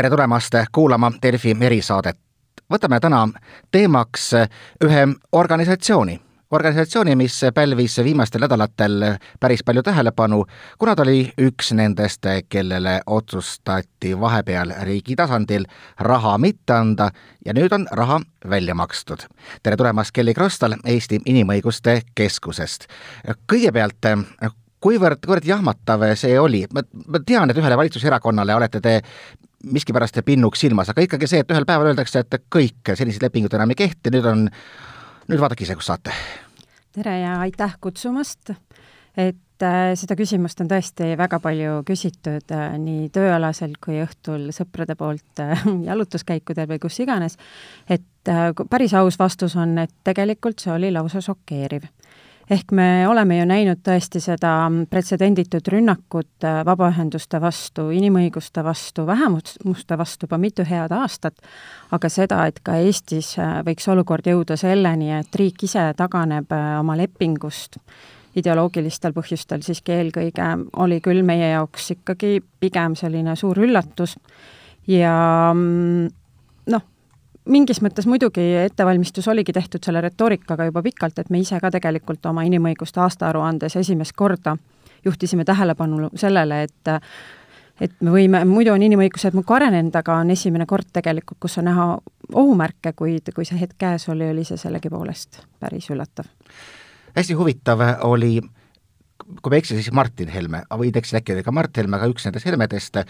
tere tulemast kuulama Delfi erisaadet. võtame täna teemaks ühe organisatsiooni, organisatsiooni, mis pälvis viimastel nädalatel päris palju tähelepanu, kuna ta oli üks nendest, kellele otsustati vahepeal riigi tasandil raha mitte anda ja nüüd on raha välja makstud. tere tulemast, Kelly Krostal Eesti Inimõiguste Keskusest. kõigepealt, kuivõrd, kuivõrd jahmatav see oli, ma, ma tean, et ühele valitsuserakonnale olete te miskipärast pinnuks silmas, aga ikkagi see, et ühel päeval öeldakse, et kõik sellised lepingud enam ei kehti, nüüd on, nüüd vaadake ise, kus saate. tere ja aitäh kutsumast, et äh, seda küsimust on tõesti väga palju küsitud äh, nii tööalaselt kui õhtul sõprade poolt äh, jalutuskäikudel või kus iganes, et päris aus vastus on, et tegelikult see oli lausa šokeeriv ehk me oleme ju näinud tõesti seda pretsedenditut rünnakut äh, vabaühenduste vastu, inimõiguste vastu, vähemuste vastu juba mitu head aastat, aga seda, et ka Eestis äh, võiks olukord jõuda selleni, et riik ise taganeb äh, oma lepingust, ideoloogilistel põhjustel siiski eelkõige, oli küll meie jaoks ikkagi pigem selline suur üllatus. Ja mm, noh, mingis mõttes muidugi ettevalmistus oligi tehtud selle retoorikaga juba pikalt, et me ise ka tegelikult oma inimõiguste aastaaruandes esimest korda juhtisime tähelepanu sellele, et et me võime, muidu on inimõigused muudkui arenenud, aga on esimene kord tegelikult, kus on näha ohumärke, kuid kui see hetk käes oli, oli see sellegipoolest päris üllatav. hästi huvitav oli kui ma ei eksi, siis Martin Helme, võin eksida, äkki oli ka Mart Helme, aga üks nendest Helmedest,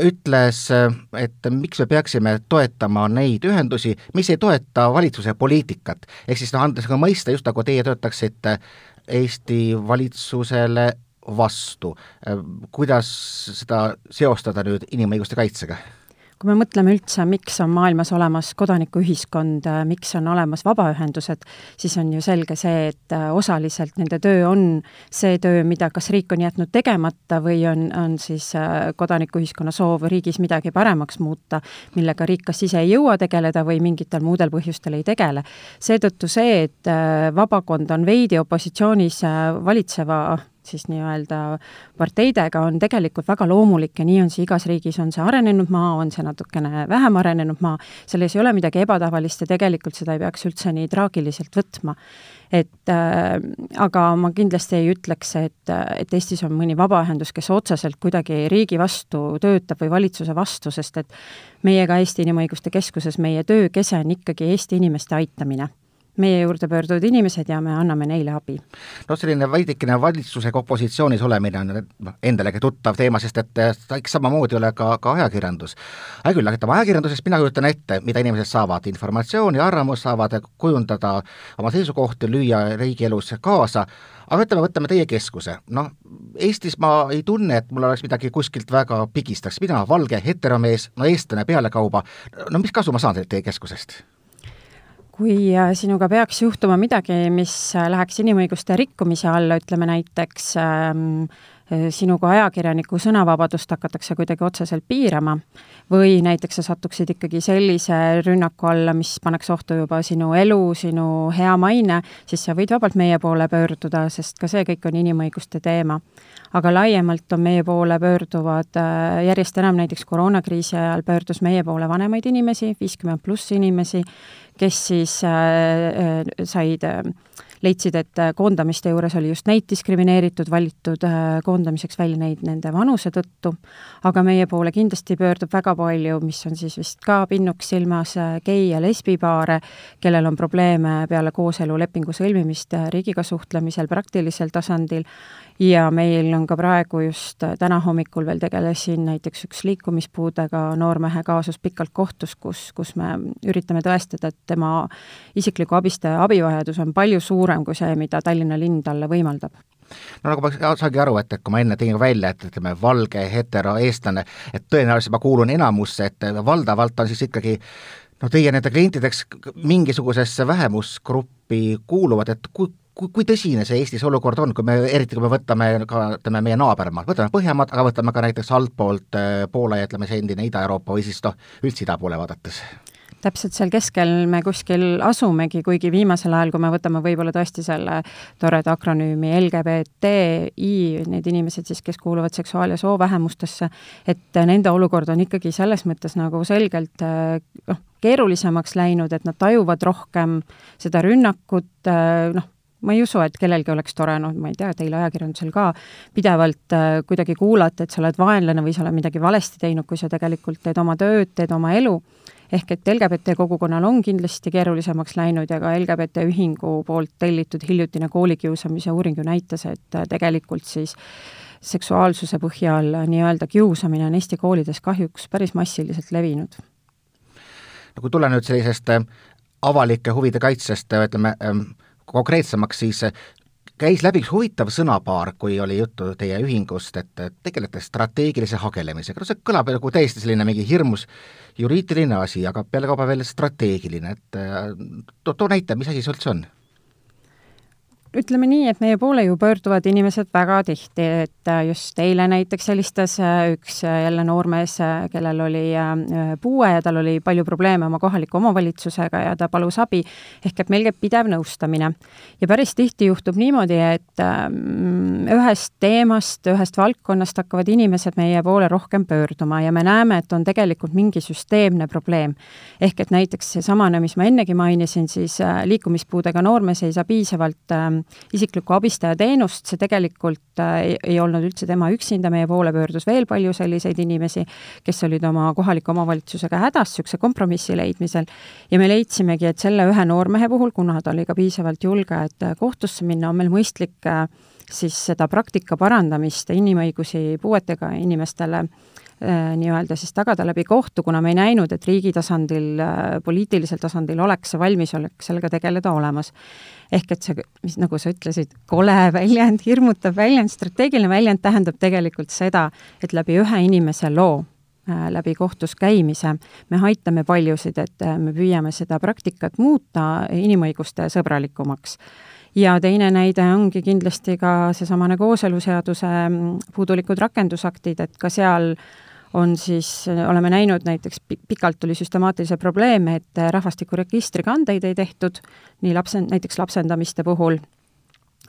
ütles, et miks me peaksime toetama neid ühendusi, mis ei toeta valitsuse poliitikat. ehk siis noh, andes ka mõista, just nagu teie töötaksite Eesti valitsusele vastu. kuidas seda seostada nüüd inimõiguste kaitsega? Kui me mõtleme üldse, miks on maailmas olemas kodanikuühiskond, miks on olemas vabaühendused, siis on ju selge see, et äh, osaliselt nende töö on see töö, mida kas riik on jätnud tegemata või on, on siis äh, kodanikuühiskonna soov riigis midagi paremaks muuta, millega riik kas ise ei jõua tegeleda või mingitel muudel põhjustel ei tegele. seetõttu see, et äh, vabakond on veidi opositsioonis valitseva siis nii-öelda parteidega on tegelikult väga loomulik ja nii on see igas riigis, on see arenenud maa, on see natukene vähem arenenud maa, selles ei ole midagi ebatavalist ja tegelikult seda ei peaks üldse nii traagiliselt võtma. et äh, aga ma kindlasti ei ütleks, et, et Eestis on mõni vabaühendus, kes otseselt kuidagi riigi vastu töötab või valitsuse vastu, sest et meie ka Eesti Inimõiguste Keskuses, meie töö kese on ikkagi Eesti inimeste aitamine meie juurde pöörduvad inimesed ja me anname neile abi. no selline veidikene valitsusega opositsioonis olemine on endalegi tuttav teema, sest et eks samamoodi ole ka, ka ajakirjandus. hea küll, aga ajakirjandusest mina kujutan ette, mida inimesed saavad, informatsiooni, arvamust, saavad kujundada oma seisukohti, lüüa riigielus kaasa, aga ütleme, võtame teie keskuse, noh, Eestis ma ei tunne, et mul oleks midagi kuskilt väga pigistaks, mina, valge heteromees, no eestlane pealekauba, no mis kasu ma saan teie keskusest? Kui äh, sinuga peaks juhtuma midagi, mis äh, läheks inimõiguste rikkumise alla, ütleme näiteks ähm, äh, sinu kui ajakirjaniku sõnavabadust hakatakse kuidagi otseselt piirama või näiteks sa satuksid ikkagi sellise rünnaku alla, mis paneks ohtu juba sinu elu, sinu hea maine, siis sa võid vabalt meie poole pöörduda, sest ka see kõik on inimõiguste teema. aga laiemalt on meie poole pöörduvad järjest enam, näiteks koroonakriisi ajal pöördus meie poole vanemaid inimesi, viiskümmend pluss inimesi, kes siis äh, äh, said äh, leidsid, et koondamiste juures oli just neid diskrimineeritud, valitud koondamiseks välja neid nende vanuse tõttu, aga meie poole kindlasti pöördub väga palju, mis on siis vist ka pinnuks silmas, gei- ja lesbipaare, kellel on probleeme peale kooselulepingu sõlmimist riigiga suhtlemisel praktilisel tasandil ja meil on ka praegu just äh, täna hommikul veel tegelesin näiteks üks liikumispuudega noormehe kaasus pikalt kohtus, kus, kus me üritame tõestada, et tema isikliku abistaja abivajadus on palju suurem kui see, mida Tallinna linn talle võimaldab. No nagu ma saangi aru, et, et kui ma enne tegin välja, et ütleme, valge hetero-eestlane, et tõenäoliselt ma kuulun enamusse, et valdavalt on siis ikkagi no teie nende klientideks mingisugusesse vähemusgruppi kuuluvad, et kui, kui, kui tõsine see Eestis olukord on, kui me, eriti kui me võtame ka, ütleme, meie naabermaad, võtame Põhjamaad, aga võtame ka näiteks altpoolt äh, Poola ja ütleme, see endine Ida-Euroopa või siis noh, üldse ida poole vaadates? täpselt seal keskel me kuskil asumegi, kuigi viimasel ajal, kui me võtame võib-olla tõesti selle toreda akronüümi LGBTI, need inimesed siis, kes kuuluvad seksuaal- ja soovähemustesse, et nende olukord on ikkagi selles mõttes nagu selgelt noh, keerulisemaks läinud, et nad tajuvad rohkem seda rünnakut, noh, ma ei usu, et kellelgi oleks tore, noh, ma ei tea, teil ajakirjandusel ka, pidevalt äh, kuidagi kuulata, et sa oled vaenlane või sa oled midagi valesti teinud, kui sa tegelikult teed oma tööd, teed oma elu, ehk et LGBT kogukonnal on kindlasti keerulisemaks läinud ja ka LGBT ühingu poolt tellitud hiljutine koolikiusamise uuring ju näitas, et äh, tegelikult siis seksuaalsuse põhjal nii-öelda kiusamine on Eesti koolides kahjuks päris massiliselt levinud. no kui tulla nüüd sellisest äh, avalike huvide kaitsest, ütleme ähm, konkreetsemaks, siis käis läbi üks huvitav sõnapaar, kui oli juttu teie ühingust, et tegelete strateegilise hagelemisega, no see kõlab nagu täiesti selline mingi hirmus juriidiline asi, aga pealekauba veel strateegiline, et too, too näite, mis asi see üldse on? Ütleme nii, et meie poole ju pöörduvad inimesed väga tihti, et äh, just eile näiteks helistas äh, üks äh, jälle noormees, kellel oli puue ja tal oli palju probleeme oma kohaliku omavalitsusega ja ta palus abi, ehk et meil käib pidev nõustamine. ja päris tihti juhtub niimoodi, et ähm, ühest teemast, ühest valdkonnast hakkavad inimesed meie poole rohkem pöörduma ja me näeme, et on tegelikult mingi süsteemne probleem. ehk et näiteks seesamane, mis ma ennegi mainisin, siis liikumispuudega noormees ei saa piisavalt ähm, isikliku abistaja teenust, see tegelikult äh, ei, ei olnud üldse tema üksinda, meie poole pöördus veel palju selliseid inimesi, kes olid oma kohaliku omavalitsusega hädas niisuguse kompromissi leidmisel. Ja me leidsimegi, et selle ühe noormehe puhul, kuna ta oli ka piisavalt julge, et äh, kohtusse minna, on meil mõistlik äh, siis seda praktika parandamist, inimõigusi puuetega inimestele nii-öelda siis tagada läbi kohtu, kuna me ei näinud, et riigi tasandil, poliitilisel tasandil oleks see valmisolek sellega tegeleda olemas ehk et see, mis nagu sa ütlesid, kole väljend, hirmutav väljend, strateegiline väljend tähendab tegelikult seda, et läbi ühe inimese loo äh, läbi kohtus käimise me aitame paljusid, et äh, me püüame seda praktikat muuta inimõiguste sõbralikumaks. ja teine näide ongi kindlasti ka seesamane kooseluseaduse mm, puudulikud rakendusaktid, et ka seal on siis, oleme näinud näiteks pikalt oli süstemaatilisi probleeme, et rahvastikuregistri kandeid ei tehtud, nii lapse, näiteks lapsendamiste puhul,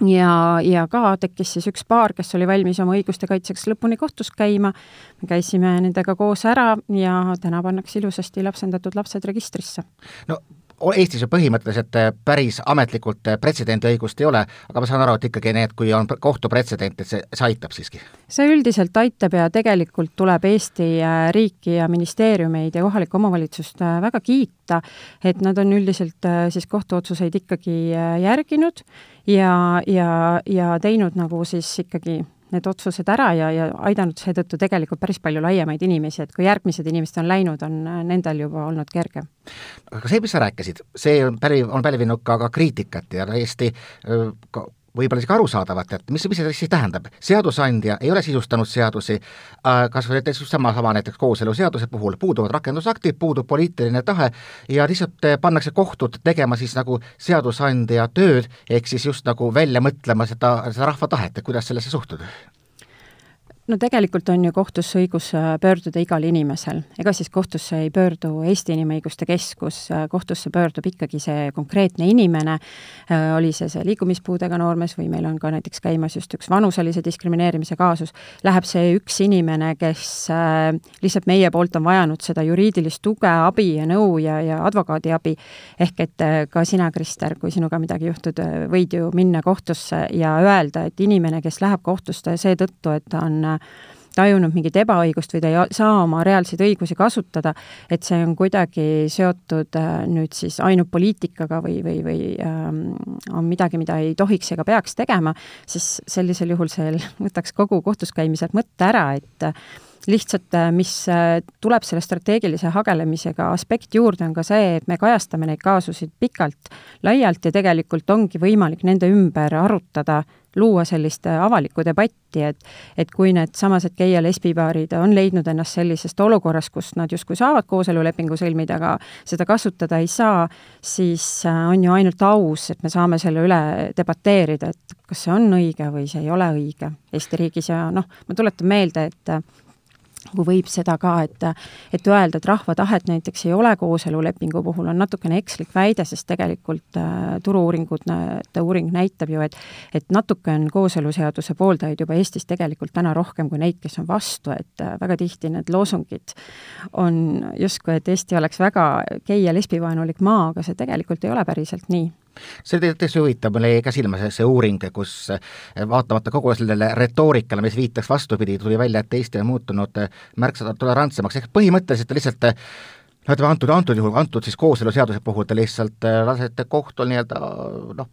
ja, ja ka tekkis siis üks paar, kes oli valmis oma õiguste kaitseks lõpuni kohtus käima, me käisime nendega koos ära ja täna pannakse ilusasti lapsendatud lapsed registrisse. no Eestis ju põhimõtteliselt äh, päris ametlikult äh, pretsedendiõigust ei ole, aga ma saan aru, et ikkagi need, kui on kohtupretsedent, et see, see aitab siiski? see üldiselt aitab ja tegelikult tuleb Eesti äh, riiki ja ministeeriumeid ja kohalikku omavalitsust väga kiita, et nad on üldiselt siis kohtuotsuseid ikkagi järginud ja, ja, ja teinud nagu siis ikkagi need otsused ära ja, ja aidanud seetõttu tegelikult päris palju laiemaid inimesi, et kui järgmised inimesed on läinud, on nendel juba olnud kergem. aga see, mis sa rääkisid, see on päri, on pälvinud ka, ka kriitikat ja täiesti võib-olla isegi arusaadavat, et mis, mis see siis tähendab. seadusandja ei ole sisustanud seadusi äh,, kas või näiteks sama, sama näiteks kooseluseaduse puhul, puuduvad rakendusaktid, puudub poliitiline tahe ja lihtsalt äh, pannakse kohtud tegema siis nagu seadusandja tööd, ehk siis just nagu välja mõtlema seda, seda rahva tahet, et kuidas sellesse suhtuda no tegelikult on ju kohtusse õigus äh, pöörduda igal inimesel, ega siis kohtusse ei pöördu Eesti Inimõiguste Keskus, äh, kohtusse pöördub ikkagi see konkreetne inimene, äh, oli see see liikumispuudega noormees või meil on ka näiteks käimas just üks vanuselise diskrimineerimise kaasus, läheb see üks inimene, kes lihtsalt meie poolt on vajanud seda juriidilist tuge, abi ja nõu ja, ja advokaadi abi, ehk et ka sina, Krister, kui sinuga midagi juhtub, võid ju minna kohtusse ja öelda, et inimene, kes läheb kohtusse seetõttu, et ta on tajunud mingit ebaõigust või ta ei saa oma reaalseid õigusi kasutada, et see on kuidagi seotud äh, nüüd siis ainult poliitikaga või, või, või ähm, on midagi, mida ei tohiks ega peaks tegema, siis sellisel juhul see võtaks kogu kohtus käimiselt mõtte ära, et lihtsalt, äh, mis äh, tuleb selle strateegilise hagelemisega aspekt juurde, on ka see, et me kajastame neid kaasusid pikalt, laialt ja tegelikult ongi võimalik nende ümber arutada, luua sellist äh, avalikku debatti, et et kui needsamased gei- ja lesbipaarid on leidnud ennast sellisest olukorrast, kus nad justkui saavad kooselulepingu sõlmida, aga seda kasutada ei saa, siis on ju ainult aus, et me saame selle üle debateerida, et kas see on õige või see ei ole õige Eesti riigis. Ja noh, ma tuletan meelde, et kui võib seda ka, et et öelda, et rahva tahet näiteks ei ole kooselulepingu puhul, on natukene ekslik väide, sest tegelikult äh, turu-uuringute uuring näitab ju, et et natuke on kooseluseaduse pooldajaid juba Eestis tegelikult täna rohkem kui neid, kes on vastu, et äh, väga tihti need loosungid on justkui, et Eesti oleks väga gei- ja lesbivaenulik maa, aga see tegelikult ei ole päriselt nii see oli täitsa huvitav, mul jäi ka silma see, see uuring, kus eh, vaatamata kogu sellele retoorikale, mis viitaks vastupidi, tuli välja, et Eesti on muutunud eh, märksa tolerantsemaks, ehk põhimõtteliselt lihtsalt eh, no ütleme, antud, antud juhul, antud siis kooseluseaduse puhul te lihtsalt lasete kohtul nii-öelda noh,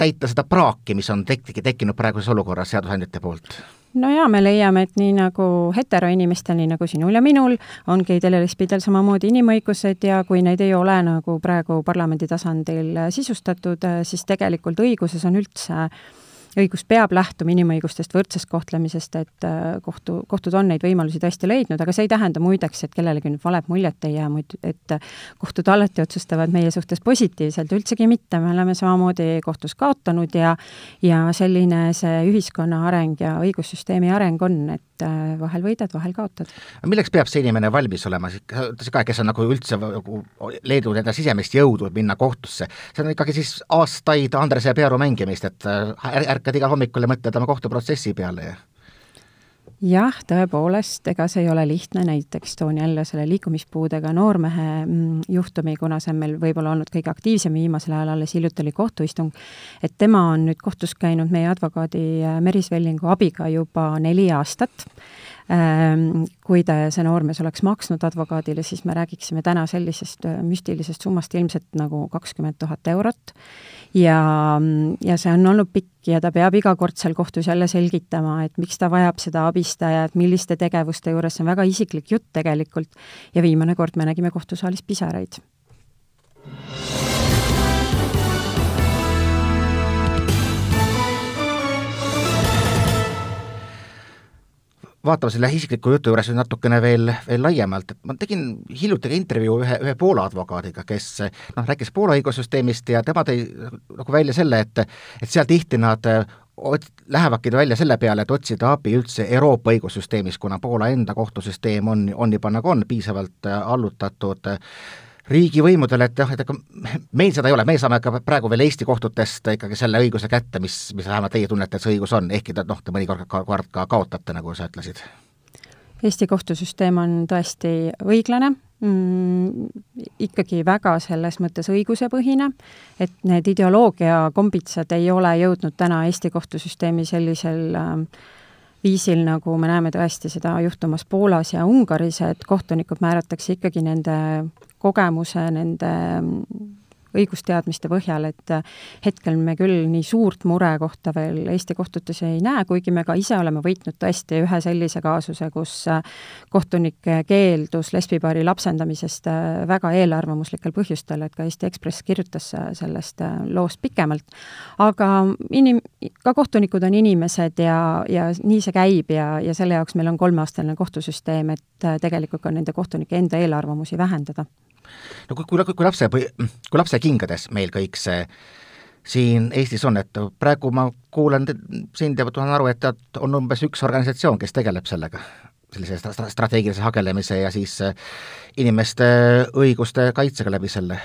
täita seda praaki, mis on tek-, tekkinud praeguses olukorras seadusandjate poolt? No jaa, me leiame, et nii nagu heteroinimestel, nii nagu sinul ja minul, on geidel ja lesbidel samamoodi inimõigused ja kui neid ei ole nagu praegu parlamendi tasandil sisustatud, siis tegelikult õiguses on üldse õigus peab lähtuma inimõigustest, võrdsest kohtlemisest, et äh, kohtu, kohtud on neid võimalusi tõesti leidnud, aga see ei tähenda muideks, et kellelegi nüüd valet muljet ei jää, muid, et kohtud alati otsustavad meie suhtes positiivselt, üldsegi mitte, me oleme samamoodi kohtus kaotanud ja ja selline see ühiskonna areng ja õigussüsteemi areng on, et äh, vahel võidad, vahel kaotad. milleks peab see inimene valmis olema, sa ütlesid ka, kes on nagu üldse nagu leidnud enda sisemist jõudu minna kohtusse, see on ikkagi siis aastaid Andrese Pearu mängimist, et äh, ärge ärkad igal hommikul ja mõtled oma kohtuprotsessi peale ja jah, tõepoolest, ega see ei ole lihtne, näiteks toon jälle selle liikumispuudega noormehe mm, juhtumi, kuna see on meil võib-olla olnud kõige aktiivsem viimasel ajal, alles hiljuti oli kohtuistung, et tema on nüüd kohtus käinud meie advokaadi äh, Meris Vellingu abiga juba neli aastat kui ta, see noormees oleks maksnud advokaadile, siis me räägiksime täna sellisest äh, müstilisest summast ilmselt nagu kakskümmend tuhat eurot. ja, ja see on olnud pikk ja ta peab iga kord seal kohtus jälle selgitama, et miks ta vajab seda abistajat, milliste tegevuste juures, see on väga isiklik jutt tegelikult, ja viimane kord me nägime kohtusaalis pisaraid vaatame selle isikliku jutu juures natukene veel, veel laiemalt, et ma tegin hiljuti ka intervjuu ühe, ühe Poola advokaadiga, kes noh, rääkis Poola õigussüsteemist ja tema tõi nagu välja selle, et et seal tihti nad ot-, lähevadki välja selle peale, et otsida abi üldse Euroopa õigussüsteemis, kuna Poola enda kohtusüsteem on, on juba nagu on piisavalt allutatud äh, riigivõimudele, et jah, et ega meil seda ei ole, me saame ka praegu veel Eesti kohtutest ikkagi selle õiguse kätte, mis, mis vähemalt teie tunnete, et see õigus on, ehkki ta noh, te mõnikord ka, ka, ka kaotate, nagu sa ütlesid. Eesti kohtusüsteem on tõesti õiglane mm,, ikkagi väga selles mõttes õigusepõhine, et need ideoloogia kombitsad ei ole jõudnud täna Eesti kohtusüsteemi sellisel äh, viisil, nagu me näeme tõesti seda juhtumas Poolas ja Ungaris, et kohtunikud määratakse ikkagi nende kogemuse, nende õigusteadmiste põhjal, et hetkel me küll nii suurt murekohta veel Eesti kohtutes ei näe, kuigi me ka ise oleme võitnud tõesti ühe sellise kaasuse, kus kohtunik keeldus lesbipaari lapsendamisest väga eelarvamuslikel põhjustel, et ka Eesti Ekspress kirjutas sellest loost pikemalt. aga inim-, ka kohtunikud on inimesed ja, ja nii see käib ja, ja selle jaoks meil on kolmeaastaline kohtusüsteem, et tegelikult ka nende kohtunike enda eelarvamusi vähendada no kui, kui, kui lapse, kui lapse kingades meil kõik see siin Eestis on, et praegu ma kuulan sind ja tulen aru, et tead, on umbes üks organisatsioon, kes tegeleb sellega, sellise strateegilise hagelemise ja siis inimeste õiguste kaitsega läbi selle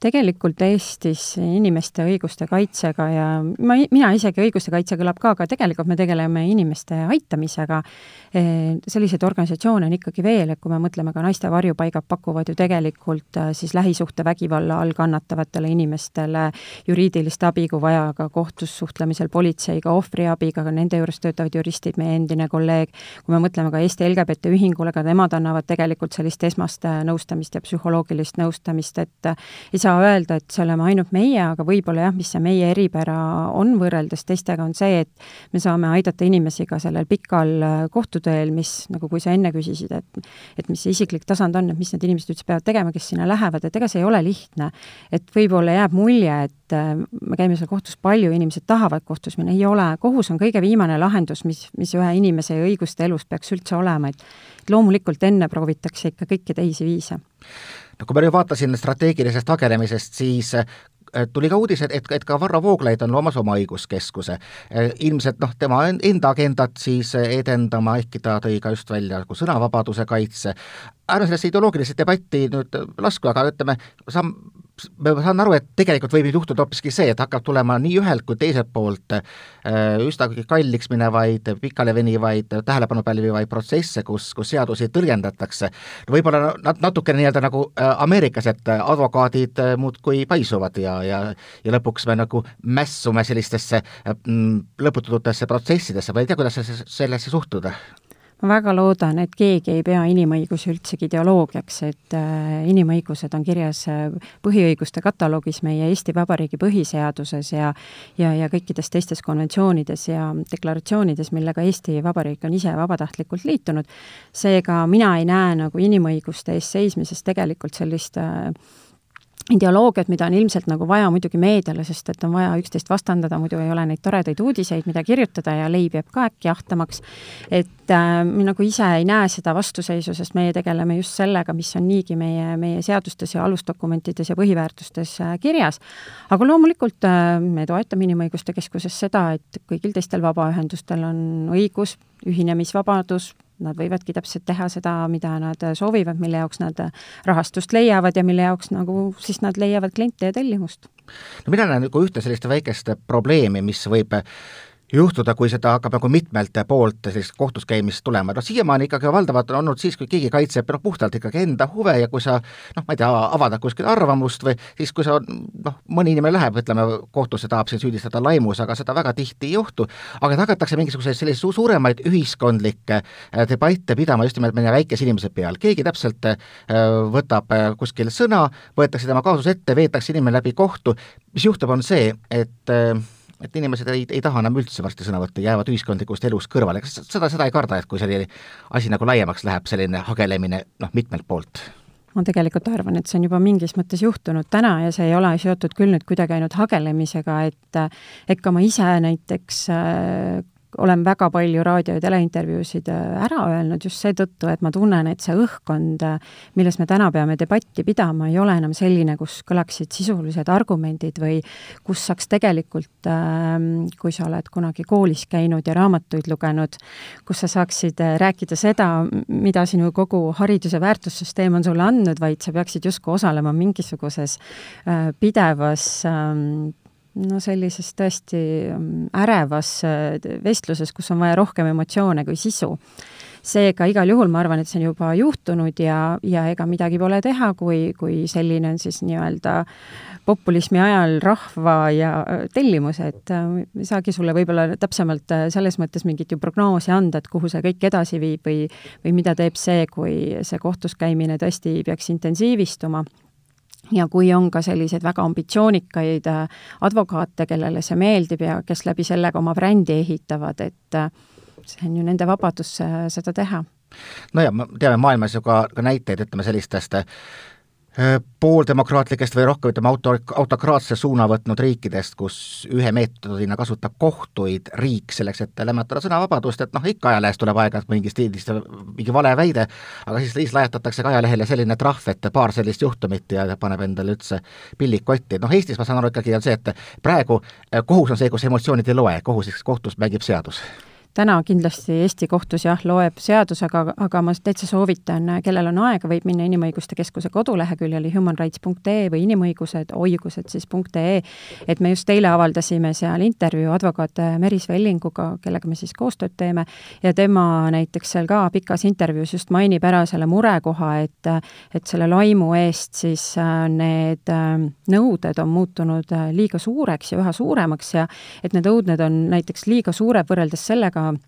tegelikult Eestis inimeste õiguste kaitsega ja ma, mina isegi õiguste kaitse kõlab ka, aga tegelikult me tegeleme inimeste aitamisega. Selliseid organisatsioone on ikkagi veel, et kui me mõtleme ka naiste varjupaigad pakuvad ju tegelikult eh, siis lähisuhtevägivalla all kannatavatele inimestele juriidilist abi, kui vaja, ka kohtus suhtlemisel politseiga, ohvriabiga, ka nende juures töötavad juristid, meie endine kolleeg, kui me mõtleme ka Eesti LGBT Ühingule, ka nemad annavad tegelikult sellist esmast nõustamist ja psühholoogilist nõustamist, et ei saa saa öelda, et see oleme ainult meie, aga võib-olla jah, mis see meie eripära on võrreldes teistega, on see, et me saame aidata inimesi ka sellel pikal äh, kohtuteel, mis, nagu kui sa enne küsisid, et et mis see isiklik tasand on, et mis need inimesed üldse peavad tegema, kes sinna lähevad, et ega see ei ole lihtne. et võib-olla jääb mulje, et äh, me käime seal kohtus palju, inimesed tahavad kohtus minna, ei ole, kohus on kõige viimane lahendus, mis, mis ühe inimese õiguste elus peaks üldse olema, et loomulikult enne proovitakse ikka kõiki teisi viise no kui ma nüüd vaatasin strateegilisest hagenemisest, siis tuli ka uudis, et, et, ka Varro Vooglaid on loomas oma õiguskeskuse. ilmselt noh, tema enda agendat siis edendama, ehkki ta tõi ka just välja nagu sõnavabaduse kaitse, ärme sellesse ideoloogilisse debatti nüüd lasku, aga ütleme, sa ma saan aru, et tegelikult võib nüüd juhtuda hoopiski see, et hakkab tulema nii ühelt kui teiselt poolt äh, üsnagi kalliks minevaid, pikalevenivaid, tähelepanu pälvivaid protsesse, kus, kus seadusi tõlgendatakse. võib-olla nat-, natukene nii-öelda nagu äh, Ameerikas, et advokaadid äh, muudkui paisuvad ja, ja ja lõpuks me nagu mässume sellistesse lõpututesse protsessidesse, ma ei tea, kuidas sellesse suhtuda ma väga loodan, et keegi ei pea inimõigusi üldsegi ideoloogiaks, et äh, inimõigused on kirjas äh, põhiõiguste kataloogis meie Eesti Vabariigi põhiseaduses ja ja, ja kõikides teistes konventsioonides ja deklaratsioonides, millega Eesti Vabariik on ise vabatahtlikult liitunud. seega mina ei näe nagu inimõiguste eest seismises tegelikult sellist äh, ideoloogiat, mida on ilmselt nagu vaja muidugi meediale, sest et on vaja üksteist vastandada, muidu ei ole neid toredaid uudiseid, mida kirjutada ja leib jääb ka äkki ahtamaks. et äh, nagu ise ei näe seda vastuseisu, sest meie tegeleme just sellega, mis on niigi meie, meie seadustes ja alusdokumentides ja põhiväärtustes äh, kirjas. aga loomulikult äh, me toetame Inimõiguste Keskuses seda, et kõigil teistel vabaühendustel on õigus, ühinemisvabadus, nad võivadki täpselt teha seda, mida nad soovivad, mille jaoks nad rahastust leiavad ja mille jaoks nagu siis nad leiavad kliente ja tellimust. no mina näen nagu ühte sellist väikest probleemi, mis võib juhtuda, kui seda hakkab nagu mitmelt poolt sellist kohtus käimist tulema, noh siiamaani ikkagi valdavalt on olnud siis, kui keegi kaitseb noh, puhtalt ikkagi enda huve ja kui sa noh, ma ei tea, avaldad kuskil arvamust või siis, kui sa noh, mõni inimene läheb, ütleme, kohtusse tahab sind süüdistada laimus, aga seda väga tihti ei juhtu, aga et hakatakse mingisuguseid selliseid su suuremaid ühiskondlikke äh, debatte pidama just nimelt meie väikese inimese peal, keegi täpselt äh, võtab äh, kuskil sõna, võetakse tema kaasus ette, veetakse inimene läbi kohtu, mis juhtub, on see, et et inimesed ei, ei taha enam üldse varsti sõna võtta, jäävad ühiskondlikust elust kõrvale, kas seda, seda ei karda, et kui selline asi nagu laiemaks läheb, selline hagelemine noh, mitmelt poolt? ma tegelikult arvan, et see on juba mingis mõttes juhtunud täna ja see ei ole seotud küll nüüd kuidagi ainult hagelemisega, et et ka ma ise näiteks olen väga palju raadio- ja teleintervjuusid äh, ära öelnud just seetõttu, et ma tunnen, et see õhkkond, äh, milles me täna peame debatti pidama, ei ole enam selline, kus kõlaksid sisulised argumendid või kus saaks tegelikult, ähm, kui sa oled kunagi koolis käinud ja raamatuid lugenud, kus sa saaksid äh, rääkida seda, mida sinu kogu haridus- ja väärtussüsteem on sulle andnud, vaid sa peaksid justkui osalema mingisuguses pidevas ähm, no sellises tõesti mm, ärevas äh, vestluses, kus on vaja rohkem emotsioone kui sisu. seega igal juhul ma arvan, et see on juba juhtunud ja, ja ega midagi pole teha, kui, kui selline on siis nii-öelda populismi ajal rahva ja äh, tellimus, et äh, ei saagi sulle võib-olla täpsemalt selles mõttes mingit ju prognoosi anda, et kuhu see kõik edasi viib või või mida teeb see, kui see kohtus käimine tõesti peaks intensiivistuma ja kui on ka selliseid väga ambitsioonikaid äh, advokaate, kellele see meeldib ja kes läbi selle ka oma brändi ehitavad, et äh, see on ju nende vabadus äh, seda teha. no ja me teame maailmas ju ka, ka näiteid, ütleme sellistest pooldemokraatlikest või rohkem ütleme, auto, autokraatse suuna võtnud riikidest, kus ühe meetodina kasutab kohtuid riik selleks, et lämmatada sõnavabadust, et noh, ikka ajalehes tuleb aeg-ajalt mingi stiilist mingi vale väide, aga siis, siis lajatatakse ka ajalehele selline trahv, et paar sellist juhtumit ja paneb endale üldse pillid kotti, noh Eestis ma saan aru ikkagi on see, et praegu äh, kohus on see, kus emotsioonid ei loe, kohus, kohtus mängib seadus täna kindlasti Eesti kohtus jah, loeb seadus, aga, aga ma täitsa soovitan, kellel on aega, võib minna Inimõiguste Keskuse koduleheküljele humanrights.ee või inimõigused, õigused siis .ee, et me just eile avaldasime seal intervjuu advokaat Meris Vellinguga, kellega me siis koostööd teeme, ja tema näiteks seal ka pikas intervjuus just mainib ära selle murekoha, et et selle laimu eest siis äh, need äh, nõuded on muutunud äh, liiga suureks ja üha suuremaks ja et need nõuded on näiteks liiga suured võrreldes sellega, aga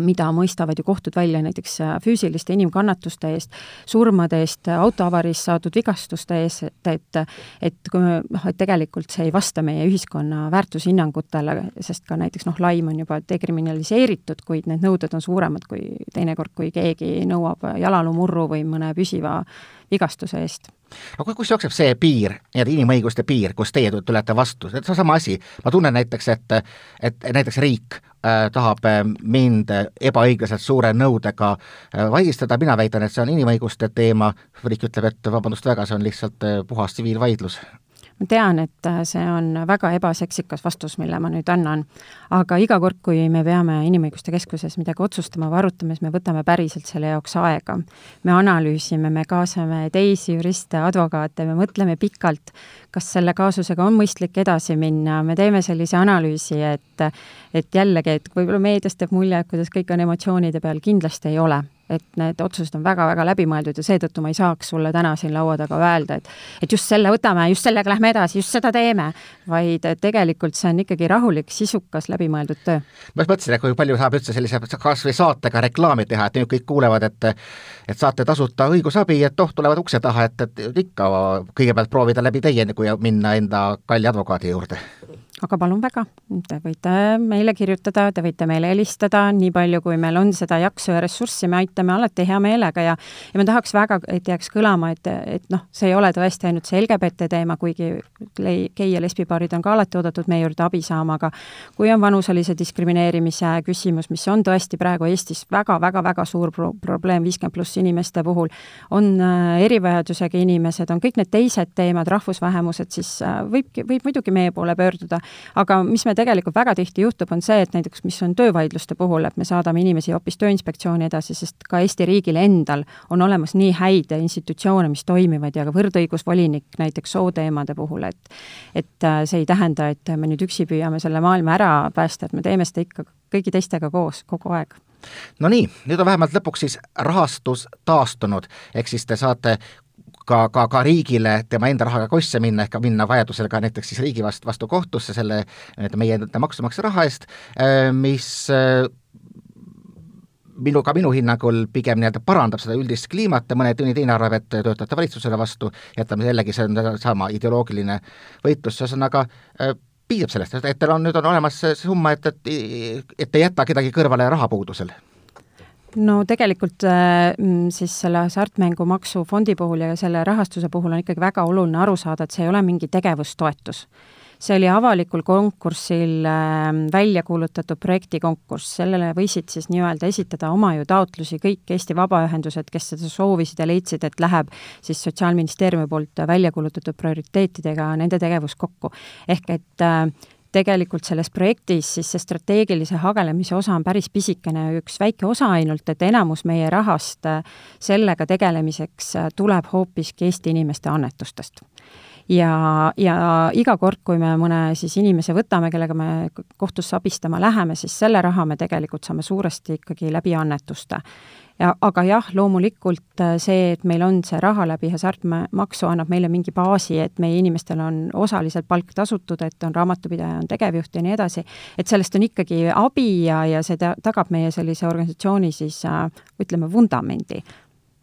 mida mõistavad ju kohtud välja näiteks äh, füüsiliste inimkannatuste eest, surmade eest, autoavariis saadud vigastuste eest, et, et et kui me noh, et tegelikult see ei vasta meie ühiskonna väärtushinnangutele, sest ka näiteks noh, laim on juba dekriminaliseeritud, kuid need nõuded on suuremad kui teinekord, kui keegi nõuab jalaluumurru või mõne püsiva vigastuse eest. Aga kus jookseb see piir, nii-öelda inimõiguste piir, kus teie tulete vastu, see on sama asi, ma tunnen näiteks, et et näiteks riik äh, tahab äh, mind ebaõiglaselt suure nõudega äh, vaigistada, mina väidan, et see on inimõiguste teema, riik ütleb, et vabandust väga, see on lihtsalt äh, puhas tsiviilvaidlus ma tean, et äh, see on väga ebaseksikas vastus, mille ma nüüd annan, aga iga kord, kui me peame Inimõiguste Keskuses midagi otsustama või arutama, siis me võtame päriselt selle jaoks aega. me analüüsime, me kaasame teisi juriste, advokaate, me mõtleme pikalt, kas selle kaasusega on mõistlik edasi minna, me teeme sellise analüüsi, et et jällegi, et võib-olla meedias teeb mulje, et kuidas kõik on emotsioonide peal, kindlasti ei ole et need otsused on väga-väga läbimõeldud ja seetõttu ma ei saaks sulle täna siin laua taga öelda, et et just selle võtame, just sellega lähme edasi, just seda teeme, vaid tegelikult see on ikkagi rahulik, sisukas, läbimõeldud töö. ma just mõtlesin, et kui palju saab üldse sellise kas või saatega reklaami teha, et nüüd kõik kuulevad, et et saate tasuta õigusabi, et oh, tulevad ukse taha, et, et ikka kõigepealt proovida läbi teie, kui minna enda kalli advokaadi juurde aga palun väga, te võite meile kirjutada, te võite meile helistada, nii palju, kui meil on seda jaksu ja ressurssi, me aitame alati hea meelega ja ja me tahaks väga, et jääks kõlama, et, et noh, see ei ole tõesti ainult see LGBT teema, kuigi gei- ja lesbipaarid on ka alati oodatud meie juurde abi saama, aga kui on vanuselise diskrimineerimise küsimus, mis on tõesti praegu Eestis väga-väga-väga suur pro probleem viiskümmend pluss inimeste puhul, on äh, erivajadusega inimesed, on kõik need teised teemad, rahvusvähemused, siis äh, võibki, võib muidugi meie poole pöörduda aga mis me tegelikult väga tihti juhtub, on see, et näiteks mis on töövaidluste puhul, et me saadame inimesi hoopis Tööinspektsiooni edasi, sest ka Eesti riigil endal on olemas nii häid institutsioone, mis toimivad ja ka võrdõigusvolinik näiteks sooteemade puhul, et et äh, see ei tähenda, et me nüüd üksi püüame selle maailma ära päästa, et me teeme seda ikka kõigi teistega koos kogu aeg. No nii, nüüd on vähemalt lõpuks siis rahastus taastunud, ehk siis te saate ka, ka, ka riigile tema enda rahaga kosse minna, ehk minna vajadusel ka näiteks siis riigi vastu, vastu kohtusse selle nii-öelda meie enda maksumaksja raha eest, äh, mis äh, minu, ka minu hinnangul pigem nii-öelda parandab seda üldist kliimat ja mõni teine arvab, et töötate valitsusele vastu, jätame jällegi, see on sama ideoloogiline võitlus, ühesõnaga äh, piisab sellest, et teil on, nüüd on olemas see summa, et, et et ei jäta kedagi kõrvale rahapuudusel no tegelikult äh, mm, siis selle hasartmängumaksu fondi puhul ja selle rahastuse puhul on ikkagi väga oluline aru saada, et see ei ole mingi tegevustoetus. see oli avalikul konkursil äh, välja kuulutatud projektikonkurss, sellele võisid siis nii-öelda esitada oma ju taotlusi kõik Eesti vabaühendused, kes seda soovisid ja leidsid, et läheb siis Sotsiaalministeeriumi poolt välja kuulutatud prioriteetidega nende tegevus kokku. ehk et äh, tegelikult selles projektis siis see strateegilise hagelemise osa on päris pisikene, üks väike osa ainult, et enamus meie rahast äh, sellega tegelemiseks äh, tuleb hoopiski Eesti inimeste annetustest. Ja, ja iga kord, kui me mõne siis inimese võtame, kellega me kohtusse abistama läheme, siis selle raha me tegelikult saame suuresti ikkagi läbi annetuste ja aga jah, loomulikult äh, see, et meil on see raha läbi hasartmaksu, annab meile mingi baasi, et meie inimestel on osaliselt palk tasutud, et on raamatupidaja, on tegevjuht ja nii edasi, et sellest on ikkagi abi ja, ja see ta-, tagab meie sellise organisatsiooni siis äh, ütleme, vundamendi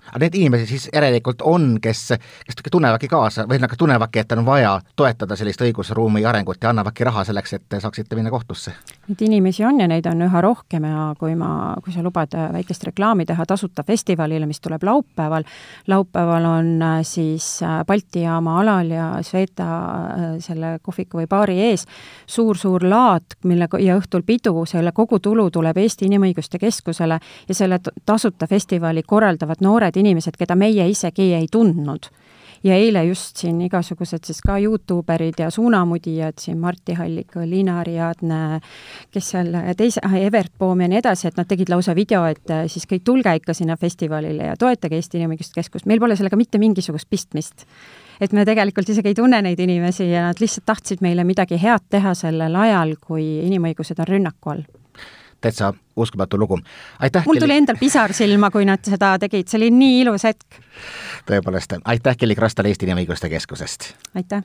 aga neid inimesi siis järelikult on, kes, kes tunnevadki kaasa või nagu tunnevadki, et on vaja toetada sellist õigusruumi arengut ja annavadki raha selleks, et saaksite minna kohtusse? Neid inimesi on ja neid on üha rohkem ja kui ma, kui sa lubad väikest reklaami teha tasuta festivalile, mis tuleb laupäeval, laupäeval on äh, siis äh, Balti jaama alal ja Sveta äh, selle kohviku või baari ees suur-suur laad, mille ja õhtul pidu, selle kogutulu tuleb Eesti Inimõiguste Keskusele ja selle tasuta festivali korraldavad noored noored inimesed, keda meie isegi ei tundnud. ja eile just siin igasugused siis ka Youtuberid ja suunamudijad siin, Martti Hallik, Liina Ariadne, kes seal teise, ah, Evert Poom ja nii edasi, et nad tegid lausa video, et äh, siis kõik tulge ikka sinna festivalile ja toetage Eesti Inimõiguste Keskust, meil pole sellega mitte mingisugust pistmist. Et me tegelikult isegi ei tunne neid inimesi ja nad lihtsalt tahtsid meile midagi head teha sellel ajal, kui inimõigused on rünnaku all täitsa uskumatu lugu. aitäh! mul tuli endal pisar silma, kui nad seda tegid, see oli nii ilus hetk. tõepoolest, aitäh Kelly Krastal Eesti Inimõiguste Keskusest! aitäh!